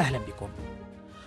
أهلا بكم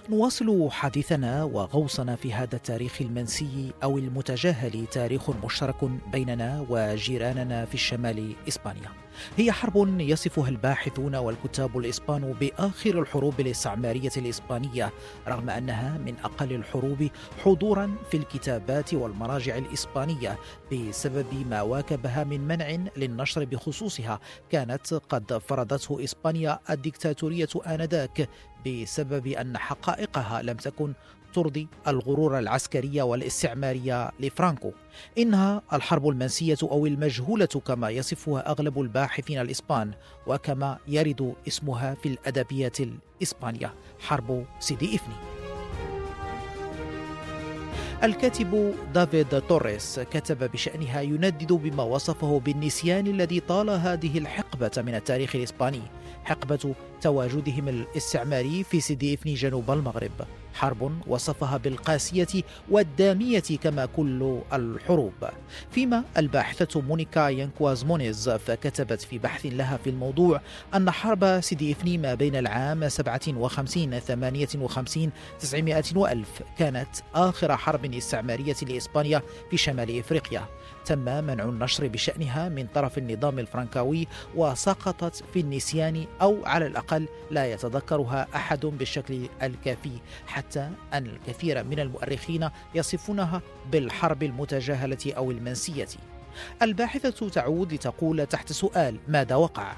نواصل حديثنا وغوصنا في هذا التاريخ المنسي أو المتجاهل تاريخ مشترك بيننا وجيراننا في الشمال إسبانيا. هي حرب يصفها الباحثون والكتاب الإسبان بآخر الحروب الاستعمارية الإسبانية رغم أنها من أقل الحروب حضورا في الكتابات والمراجع الإسبانية بسبب ما واكبها من منع للنشر بخصوصها كانت قد فرضته إسبانيا الدكتاتورية آنذاك بسبب أن حقائقها لم تكن ترضي الغرور العسكري والاستعماري لفرانكو. إنها الحرب المنسية أو المجهولة كما يصفها أغلب الباحثين الإسبان وكما يرد اسمها في الأدبيات الإسبانية. حرب سيدي إفني. الكاتب دافيد توريس كتب بشأنها يندد بما وصفه بالنسيان الذي طال هذه الحقبة من التاريخ الإسباني. حقبة تواجدهم الاستعماري في سيدي إفني جنوب المغرب حرب وصفها بالقاسية والدامية كما كل الحروب. فيما الباحثة مونيكا ينكواز مونيز فكتبت في بحث لها في الموضوع أن حرب سيدي إفني ما بين العام 57 58 900 وألف كانت آخر حرب استعمارية لإسبانيا في شمال إفريقيا. تم منع النشر بشأنها من طرف النظام الفرنكاوي وسقطت في النسيان أو على الأقل لا يتذكرها أحد بالشكل الكافي حتى أن الكثير من المؤرخين يصفونها بالحرب المتجاهلة أو المنسية الباحثة تعود لتقول تحت سؤال ماذا وقع؟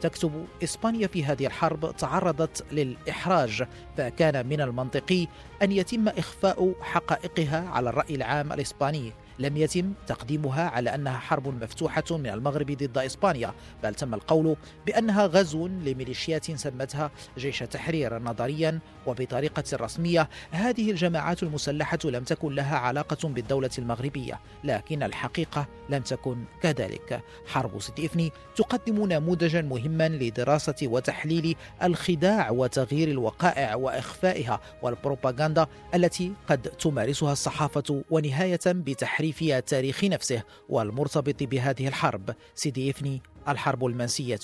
تكتب إسبانيا في هذه الحرب تعرضت للإحراج فكان من المنطقي أن يتم إخفاء حقائقها على الرأي العام الإسباني لم يتم تقديمها على أنها حرب مفتوحة من المغرب ضد إسبانيا بل تم القول بأنها غزو لميليشيات سمتها جيش تحرير نظريا وبطريقة رسمية. هذه الجماعات المسلحة لم تكن لها علاقة بالدولة المغربية لكن الحقيقة لم تكن كذلك. حرب ست إفني تقدم نموذجا مهما لدراسة وتحليل الخداع وتغيير الوقائع وإخفائها والبروباغندا التي قد تمارسها الصحافة ونهاية بتحرير في التاريخ نفسه والمرتبط بهذه الحرب. سيدي إفني الحرب المنسية.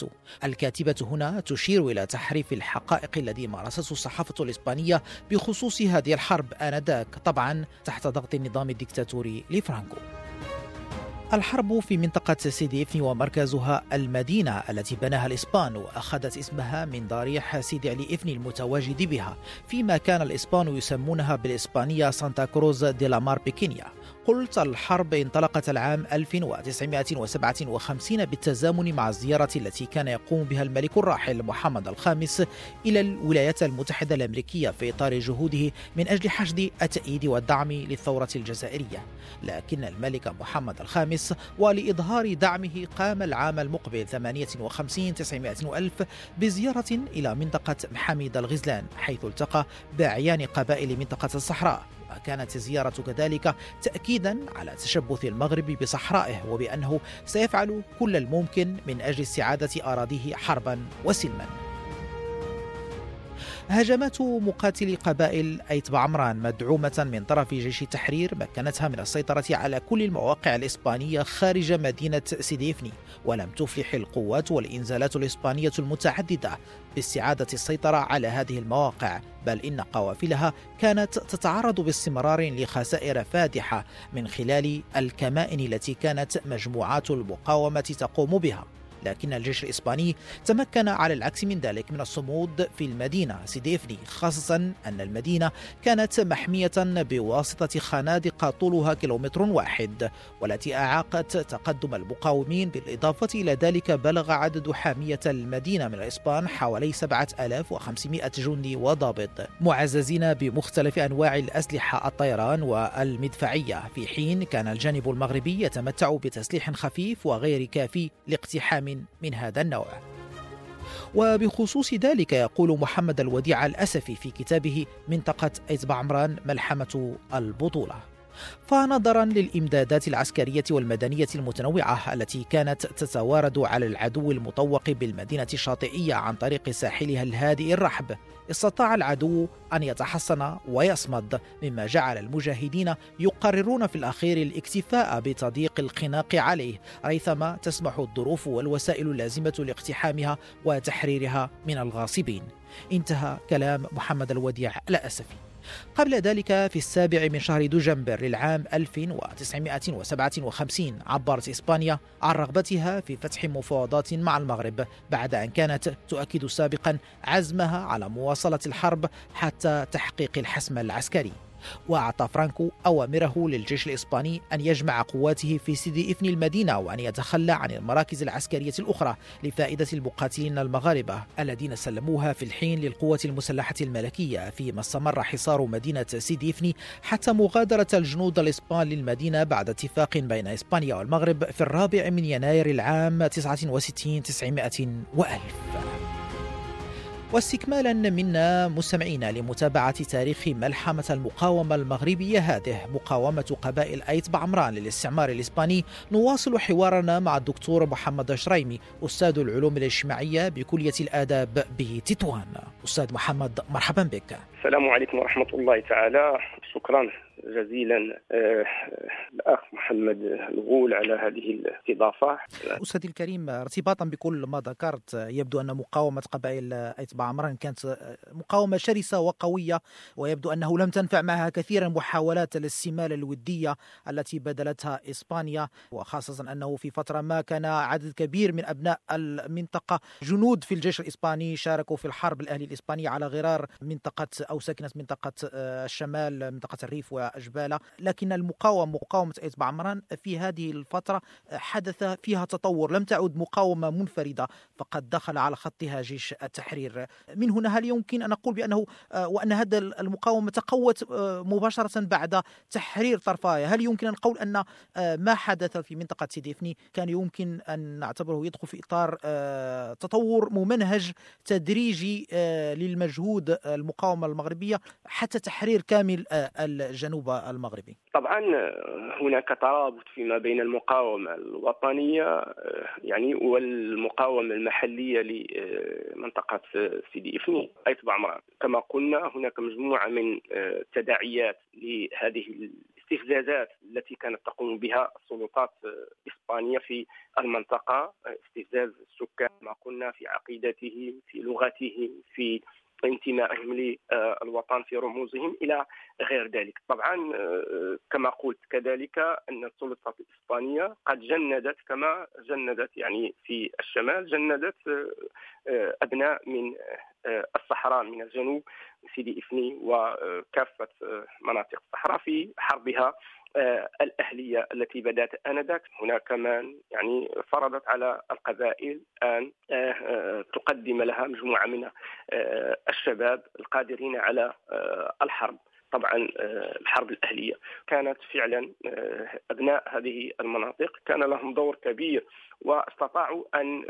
الكاتبة هنا تشير إلى تحريف الحقائق الذي مارسته الصحافة الإسبانية بخصوص هذه الحرب آنذاك طبعا تحت ضغط النظام الدكتاتوري لفرانكو. الحرب في منطقة سيدي إفني ومركزها المدينة التي بناها الإسبان وأخذت اسمها من ضريح سيدي علي إفني المتواجد بها فيما كان الإسبان يسمونها بالإسبانية سانتا كروز دي لامار بيكينيا قلت الحرب انطلقت العام 1957 بالتزامن مع الزيارة التي كان يقوم بها الملك الراحل محمد الخامس إلى الولايات المتحدة الأمريكية في إطار جهوده من أجل حشد التأييد والدعم للثورة الجزائرية. لكن الملك محمد الخامس ولإظهار دعمه قام العام المقبل 58 900 ألف بزيارة إلى منطقة محاميد الغزلان حيث التقى بأعيان قبائل منطقة الصحراء. وكانت الزيارة كذلك تأكيدا على تشبث المغرب بصحرائه وبأنه سيفعل كل الممكن من أجل استعادة أراضيه حربا وسلما. هجمات مقاتلي قبائل أيت بعمران مدعومة من طرف جيش التحرير مكنتها من السيطرة على كل المواقع الإسبانية خارج مدينة سيديفني ولم تفلح القوات والإنزالات الإسبانية المتعددة باستعادة السيطرة على هذه المواقع بل إن قوافلها كانت تتعرض باستمرار لخسائر فادحة من خلال الكمائن التي كانت مجموعات المقاومة تقوم بها. لكن الجيش الإسباني تمكن على العكس من ذلك من الصمود في المدينة. سيديفني خاصة أن المدينة كانت محمية بواسطة خنادق طولها كيلومتر واحد والتي أعاقت تقدم المقاومين بالإضافة إلى ذلك بلغ عدد حامية المدينة من الإسبان حوالي 7500 جندي وضابط معززين بمختلف أنواع الأسلحة الطيران والمدفعية. في حين كان الجانب المغربي يتمتع بتسليح خفيف وغير كافي لاقتحام من هذا النوع. وبخصوص ذلك يقول محمد الوديع الأسفي في كتابه منطقة إتبع عمران ملحمة البطولة. فنظرا للإمدادات العسكرية والمدنية المتنوعة التي كانت تتوارد على العدو المطوق بالمدينة الشاطئية عن طريق ساحلها الهادئ الرحب. استطاع العدو أن يتحصن ويصمد مما جعل المجاهدين يقررون في الأخير الاكتفاء بتضييق الخناق عليه ريثما تسمح الظروف والوسائل اللازمة لاقتحامها وتحريرها من الغاصبين. انتهى كلام محمد الوديع. الاسفي قبل ذلك في السابع من شهر دجنبر للعام 1957 عبرت إسبانيا عن رغبتها في فتح مفاوضات مع المغرب بعد أن كانت تؤكد سابقا عزمها على مواصلة الحرب حتى تحقيق الحسم العسكري. وأعطى فرانكو أوامره للجيش الإسباني أن يجمع قواته في سيدي إفني المدينة وأن يتخلى عن المراكز العسكرية الأخرى لفائدة المقاتلين المغاربة الذين سلموها في الحين للقوة المسلحة الملكية فيما استمر حصار مدينة سيدي إفني حتى مغادرة الجنود الإسبان للمدينة بعد اتفاق بين إسبانيا والمغرب في الرابع من يناير العام 69 900 وألف. واستكمالا منا مستمعينا لمتابعة تاريخ ملحمة المقاومة المغربية. هذه مقاومة قبائل أيت بعمران للاستعمار الإسباني. نواصل حوارنا مع الدكتور محمد شريمي أستاذ العلوم الاجتماعية بكلية الآداب بتطوان أستاذ محمد مرحبا بك. السلام عليكم ورحمة الله تعالى. شكرا. جزيلا آه، الأخ محمد الغول على هذه الاستضافة. أستاذي الكريم ارتباطا بكل ما ذكرت يبدو أن مقاومة قبائل أتباع عمران كانت مقاومة شرسة وقوية ويبدو أنه لم تنفع معها كثيرا محاولات الاستمالة الودية التي بذلتها إسبانيا وخاصة أنه في فترة ما كان عدد كبير من أبناء المنطقة جنود في الجيش الإسباني شاركوا في الحرب الأهلي الاسبانيه على غرار منطقة أو سكنه منطقة آه، الشمال منطقة الريف وأجبالة لكن المقاومة مقاومة إتبع عمران في هذه الفترة حدث فيها تطور لم تعد مقاومة منفردة فقد دخل على خطها جيش التحرير. من هنا هل يمكن أن نقول بأنه وأن هذا المقاومة تقوت مباشرة بعد تحرير طرفايا؟ هل يمكن أن نقول أن ما حدث في منطقة سيديفني كان يمكن أن نعتبره يدخل في إطار تطور ممنهج تدريجي للمجهود المقاومة المغربية حتى تحرير كامل الجنوب. الجنوب المغربي طبعا هناك ترابط فيما بين المقاومة الوطنية يعني والمقاومة المحلية لمنطقة سيدي إفني أي عمران كما قلنا هناك مجموعة من التداعيات لهذه الاستفزازات التي كانت تقوم بها السلطات الإسبانية في المنطقة. استفزاز السكان ما قلنا في عقيدتهم في لغتهم في انتمائهم للوطن في رموزهم إلى غير ذلك. طبعا آه، كما قلت كذلك أن السلطات الإسبانية قد جندت كما جندت يعني في الشمال جندت آه، آه، أبناء من الصحراء من الجنوب سيدي افني وكافة مناطق الصحراء في حربها آه، الأهلية التي بدأت آنذاك. هناك كمان يعني فرضت على القبائل أن آه، آه، تقدم لها مجموعة من الشباب القادرين على الحرب. طبعا الحرب الأهلية. كانت فعلا أبناء هذه المناطق. كان لهم دور كبير واستطاعوا أن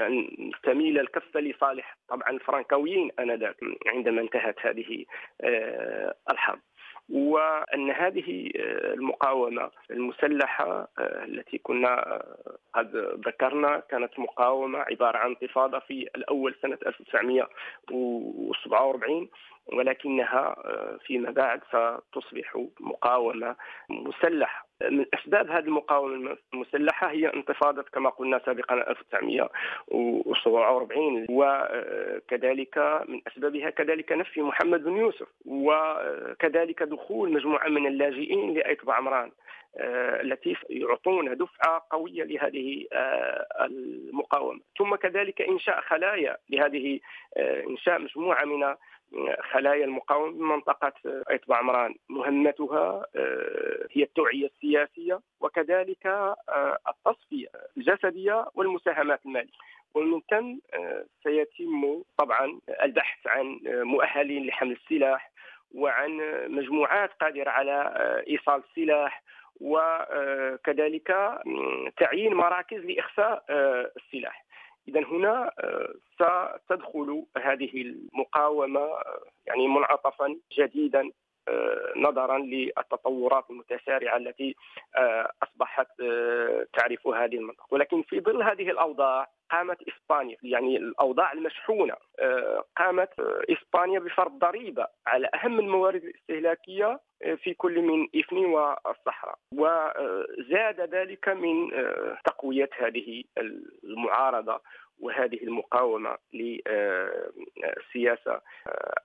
أن تميل الكفة لصالح طبعا الفرنكويين آنذاك عندما انتهت هذه الحرب. وأن هذه آه، المقاومة المسلحة آه، التي كنا آه، قد ذكرنا كانت مقاومة عبارة عن انتفاضة في الأول سنة 1947 ولكنها فيما بعد ستصبح مقاومة مسلحة. من أسباب هذه المقاومة المسلحة هي انتفاضة كما قلنا سابقا 1947 وكذلك من أسبابها كذلك نفي محمد بن يوسف وكذلك دخول مجموعة من اللاجئين لأيت عمران آه، التي يعطون دفعة قوية لهذه آه، المقاومة. ثم كذلك إنشاء خلايا لهذه آه، إنشاء مجموعة من خلايا المقاومة بمنطقة عتبة عمران. مهمتها آه، هي التوعية السياسية وكذلك آه، التصفية الجسدية والمساهمات المالية. ومن ثم آه، سيتم طبعا البحث عن مؤهلين لحمل السلاح وعن مجموعات قادرة على إيصال السلاح وكذلك تعيين مراكز لإخفاء السلاح. إذا هنا ستدخل هذه المقاومة يعني منعطفا جديدا نظرا للتطورات المتسارعة التي أصبحت تعرف هذه المنطقة. ولكن في ظل هذه الأوضاع قامت إسبانيا يعني الأوضاع المشحونة قامت إسبانيا بفرض ضريبة على أهم الموارد الاستهلاكية في كل من إفني والصحراء. وزاد ذلك من تقوية هذه المعارضة وهذه المقاومة للسياسه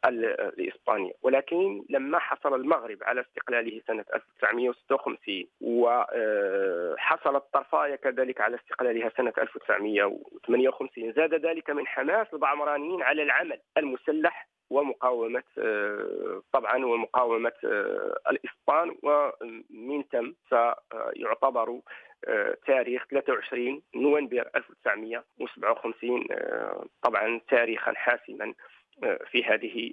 الاسبانيه ولكن لما حصل المغرب على استقلاله سنة 1956 وحصل الطرفايه كذلك على استقلالها سنة 1958 زاد ذلك من حماس البعمرانيين على العمل المسلح ومقاومة طبعا ومقاومة الإسبان ومن ثم سيعتبر تاريخ 23 نوفمبر 1957 طبعا تاريخا حاسما. في هذه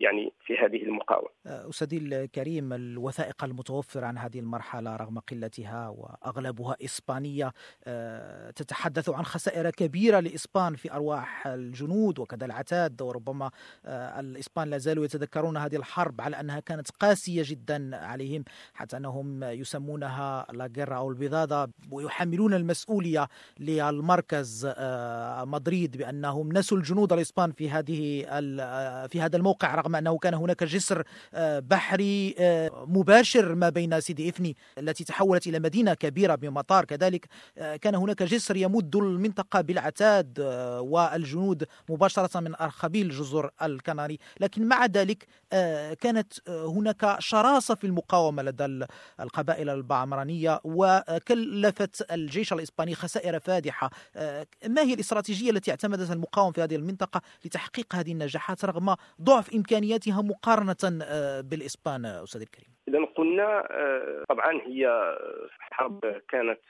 يعني في هذه المقاومة. أستاذي الكريم الوثائق المتوفرة عن هذه المرحلة رغم قلتها وأغلبها إسبانية تتحدث عن خسائر كبيرة لإسبان في أرواح الجنود وكذا العتاد وربما الإسبان لا زالوا يتذكرون هذه الحرب على أنها كانت قاسية جدا عليهم حتى أنهم يسمونها لا أو البضاده ويحملون المسؤولية للمركز مدريد بأنهم نسوا الجنود الاسبان في هذه في هذا الموقع رغم أنه كان هناك جسر آه، بحري آه، مباشر ما بين سيدي إفني التي تحولت إلى مدينة كبيرة بمطار كذلك. آه، كان هناك جسر يمد المنطقة بالعتاد والجنود مباشرة من أرخبيل جزر الكناري. لكن مع ذلك كانت هناك شراسة في المقاومة لدى القبائل البعمرانية وكلفت الجيش الإسباني خسائر فادحة. ما هي الاستراتيجية التي اعتمدتها المقاومه في هذه المنطقة لتحقيق هذه النجاحات رغم ضعف إمكانياتها مقارنة آه، بالإسبان آه، أستاذ الكريم؟ إذا قلنا آه، طبعا هي حرب كانت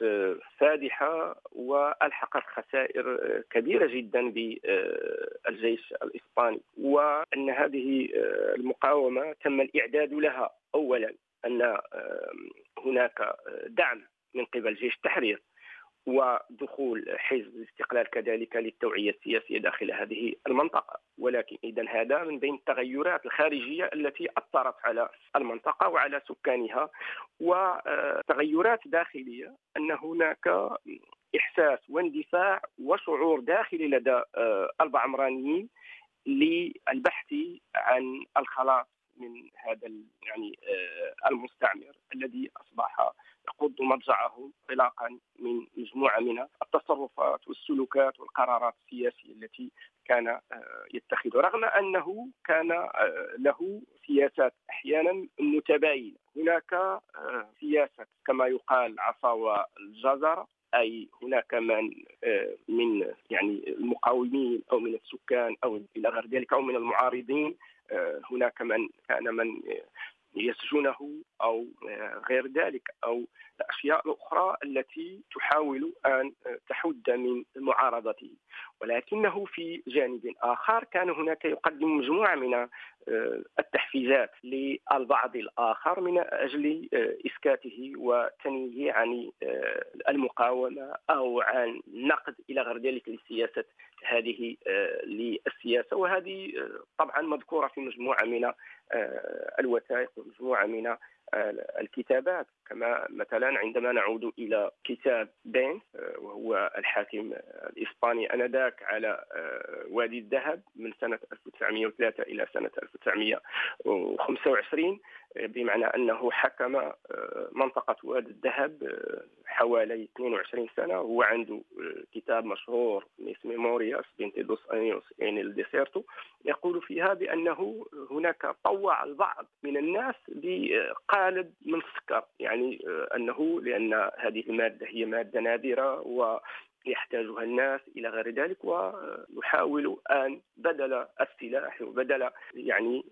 فادحة وألحقت خسائر كبيرة جدا بالجيش الإسباني. وأن هذه المقاومة تم الإعداد لها. اولا أن هناك دعم من قبل جيش التحرير. ودخول حزب الاستقلال كذلك للتوعية السياسية داخل هذه المنطقة. ولكن إذا هذا من بين التغيرات الخارجية التي أثرت على المنطقة وعلى سكانها وتغيرات داخلية أن هناك إحساس واندفاع وشعور داخلي لدى البعمرانيين للبحث عن الخلاص من هذا يعني المستعمر الذي أصبح يقود مضجعه انطلاقا من مجموعة من التصرفات والسلوكات والقرارات السياسية التي كان آه، يتخذها رغم أنه كان آه، له سياسات أحيانا متباينة. هناك آه، سياسة كما يقال عصا والجزر أي هناك من من يعني المقاومين أو من السكان أو إلى غير ذلك أو من المعارضين هناك من كان من يسجنه أو غير ذلك أو الأشياء الأخرى التي تحاول أن تحد من معارضته. ولكنه في جانب آخر كان هناك يقدم مجموعة من التحفيزات للبعض الآخر من أجل إسكاته وتنهيه عن المقاومة أو عن نقد إلى غير ذلك لسياسة هذه للسياسة. وهذه طبعا مذكورة في مجموعة من الوثائق ومجموعة من الكتابات. كما مثلا عندما نعود إلى كتاب بينس آه، وهو الحاكم الإسباني أنذاك على آه، وادي الذهب من سنة 1903 إلى سنة 1925 بمعنى أنه حكم آه، منطقة وادي الذهب حوالي 22 سنة. هو عنده كتاب مشهور Mis memorias veintidós años en el desierto. يقول فيها بانه هناك طوع البعض من الناس بقالب من السكر يعني أنه لأن هذه المادة هي مادة نادرة و يحتاجها الناس إلى غير ذلك ويحاول أن بدل السلاح وبدل يعني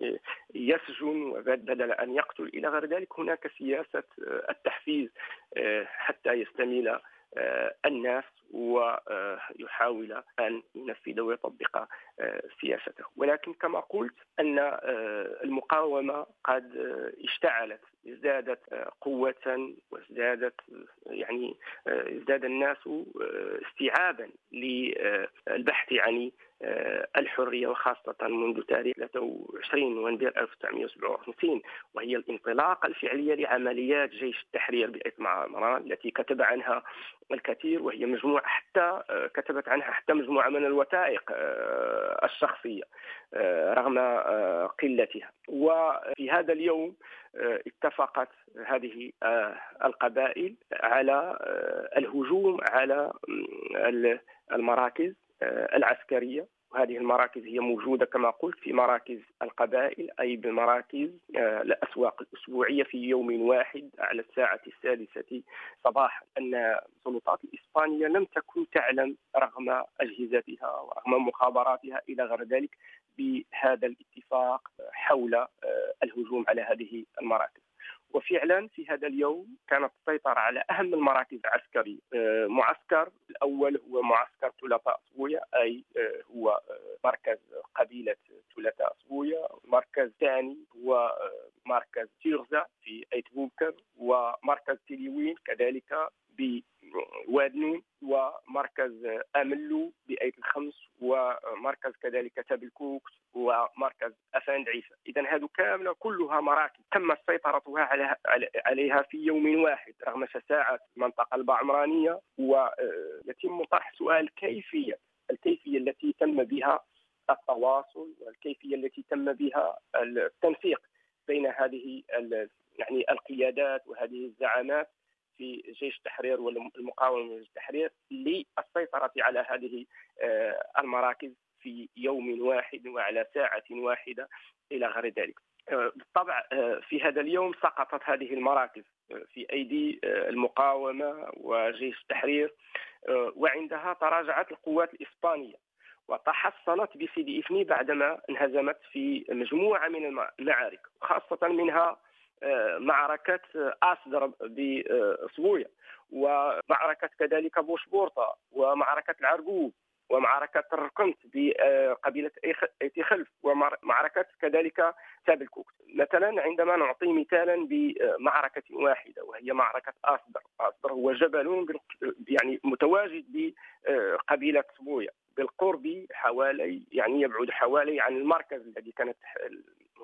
يسجن وبدل أن يقتل إلى غير ذلك هناك سياسة التحفيز حتى يستميل الناس ويحاول أن ينفذ ويطبق سياسته. ولكن كما قلت أن المقاومة قد اشتعلت ازدادت قوة وازدادت يعني ازداد الناس استيعابا للبحث عن الحرية وخاصة منذ تاريخ 23 نوفمبر 1957 وهي الانطلاقة الفعلية لعمليات جيش التحرير باسم عمران التي كتب عنها الكثير وهي مجموعة حتى كتبت عنها حتى مجموعة من الوثائق الشخصية رغم قلتها. وفي هذا اليوم اتفقت هذه القبائل على الهجوم على المراكز العسكرية. وهذه المراكز هي موجودة كما قلت في مراكز القبائل أي بمراكز آه، الأسواق الأسبوعية في يوم واحد على الساعة السادسة صباحا. أن السلطات الإسبانية لم تكن تعلم رغم أجهزتها ورغم مخابراتها إلى غير ذلك بهذا الاتفاق حول آه، الهجوم على هذه المراكز. وفعلا في هذا اليوم كانت تسيطر على أهم المراكز العسكرية. آه، معسكر الأول هو معسكر ثلاثاء صبويا أي آه، هو آه، مركز قبيلة ثلاثاء صبويا المركز الثاني هو مركز تيرزا في ايت بوكر ومركز تيليوين كذلك بوادنون ومركز أملو بايت الخمس ومركز كذلك تابلكوك ومركز أفاند عيسى. اذا هذو كاملة كلها مراكز تم سيطرتها عليها, في يوم واحد رغم شساعه المنطقة البعمرانية ويتم طرح سؤال كيفية الكيفية التي تم بها التواصل والكيفية التي تم بها التنسيق بين هذه يعني القيادات وهذه الزعامات في جيش التحرير والمقاومة من التحرير للسيطرة على هذه آه، المراكز في يوم واحد وعلى ساعة واحدة إلى غير ذلك. آه، بالطبع آه، في هذا اليوم سقطت هذه المراكز في أيدي المقاومة وجيش التحرير وعندها تراجعت القوات الإسبانية وتحصنت بسيدي إفني بعدما انهزمت في مجموعة من المعارك خاصة منها معركة أسدر بصبوية ومعركة كذلك بوشبورطة ومعركة العرقوب ومعركة الرقنت بقبيلة ايتي خلف ومعركة كذلك تابلكوك. مثلا عندما نعطي مثالا بمعركة واحدة وهي معركة أصدر أصدر هو جبل يعني متواجد بقبيلة صبوية بالقرب حوالي يعني يبعد حوالي عن المركز الذي كانت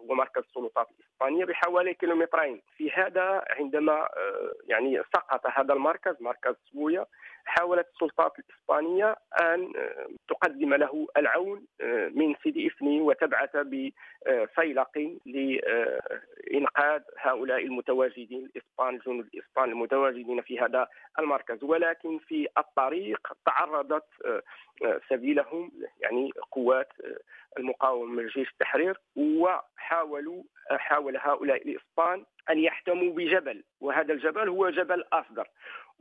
هو مركز السلطات الإسبانية بحوالي كيلومترين. في هذا عندما آه، يعني سقط هذا المركز مركز سويا حاولت السلطات الإسبانية أن آه، تقدم له العون آه، من سيدي افني وتبعث بفيلق لانقاذ هؤلاء المتواجدين الإسبان الجنود الإسبان المتواجدين في هذا المركز. ولكن في الطريق تعرضت سبيلهم يعني قوات المقاومة من جيش التحرير وحاولوا حاول هؤلاء الإسبان أن يحتموا بجبل. وهذا الجبل هو جبل اصدر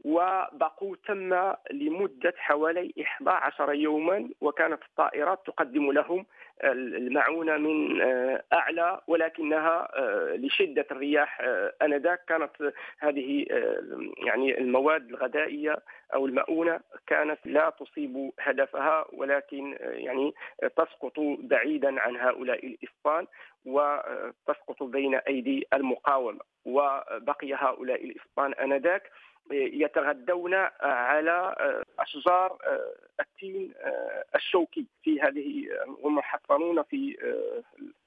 وبقوا تم لمدة حوالي 11 يوما وكانت الطائرات تقدم لهم المعونة من آه، أعلى ولكنها آه، لشدة الرياح آه، آنذاك. كانت هذه يعني المواد الغذائية أو المؤونة كانت لا تصيب هدفها ولكن يعني تسقط بعيدا عن هؤلاء الإسبان وتسقط بين أيدي المقاومة. وبقي هؤلاء الإسبان آنذاك. يتغدون على أشجار التين الشوكي. في هذه هم محصنون في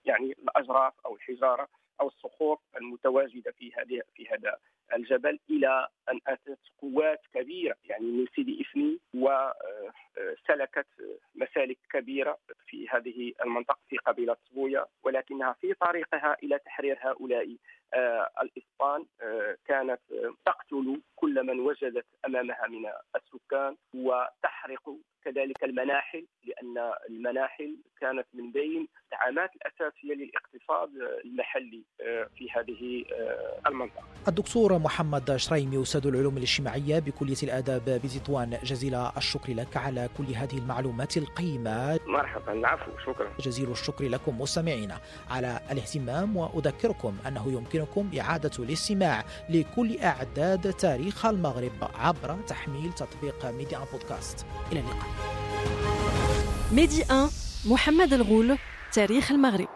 يعني الاجراف أو الحجارة. أو الصخور المتواجدة في هذه في هذا الجبل إلى أن أتت قوات كبيرة يعني من سيدي افني وسلكت مسالك كبيرة في هذه المنطقة في قبيلة صبويا ولكنها في طريقها إلى تحرير هؤلاء آه، الإسبان آه، كانت تقتل كل من وجدت أمامها من السكان وتحرق كذلك المناحل لأن المناحل كانت من بين الدعامات الأساسية للاقتصاد المحلي في هذه المنطقة. الدكتور محمد شريمي أستاذ العلوم الاجتماعية بكلية الآداب بتطوان جزيل الشكر لك على كل هذه المعلومات القيمة. مرحبا العفو شكرا. جزيل الشكر لكم مستمعينا على الاهتمام وأذكركم أنه يمكنكم إعادة الاستماع لكل أعداد تاريخ المغرب عبر تحميل تطبيق ميدي ان بودكاست. إلى اللقاء. ميدي 1 محمد الغول تاريخ المغرب.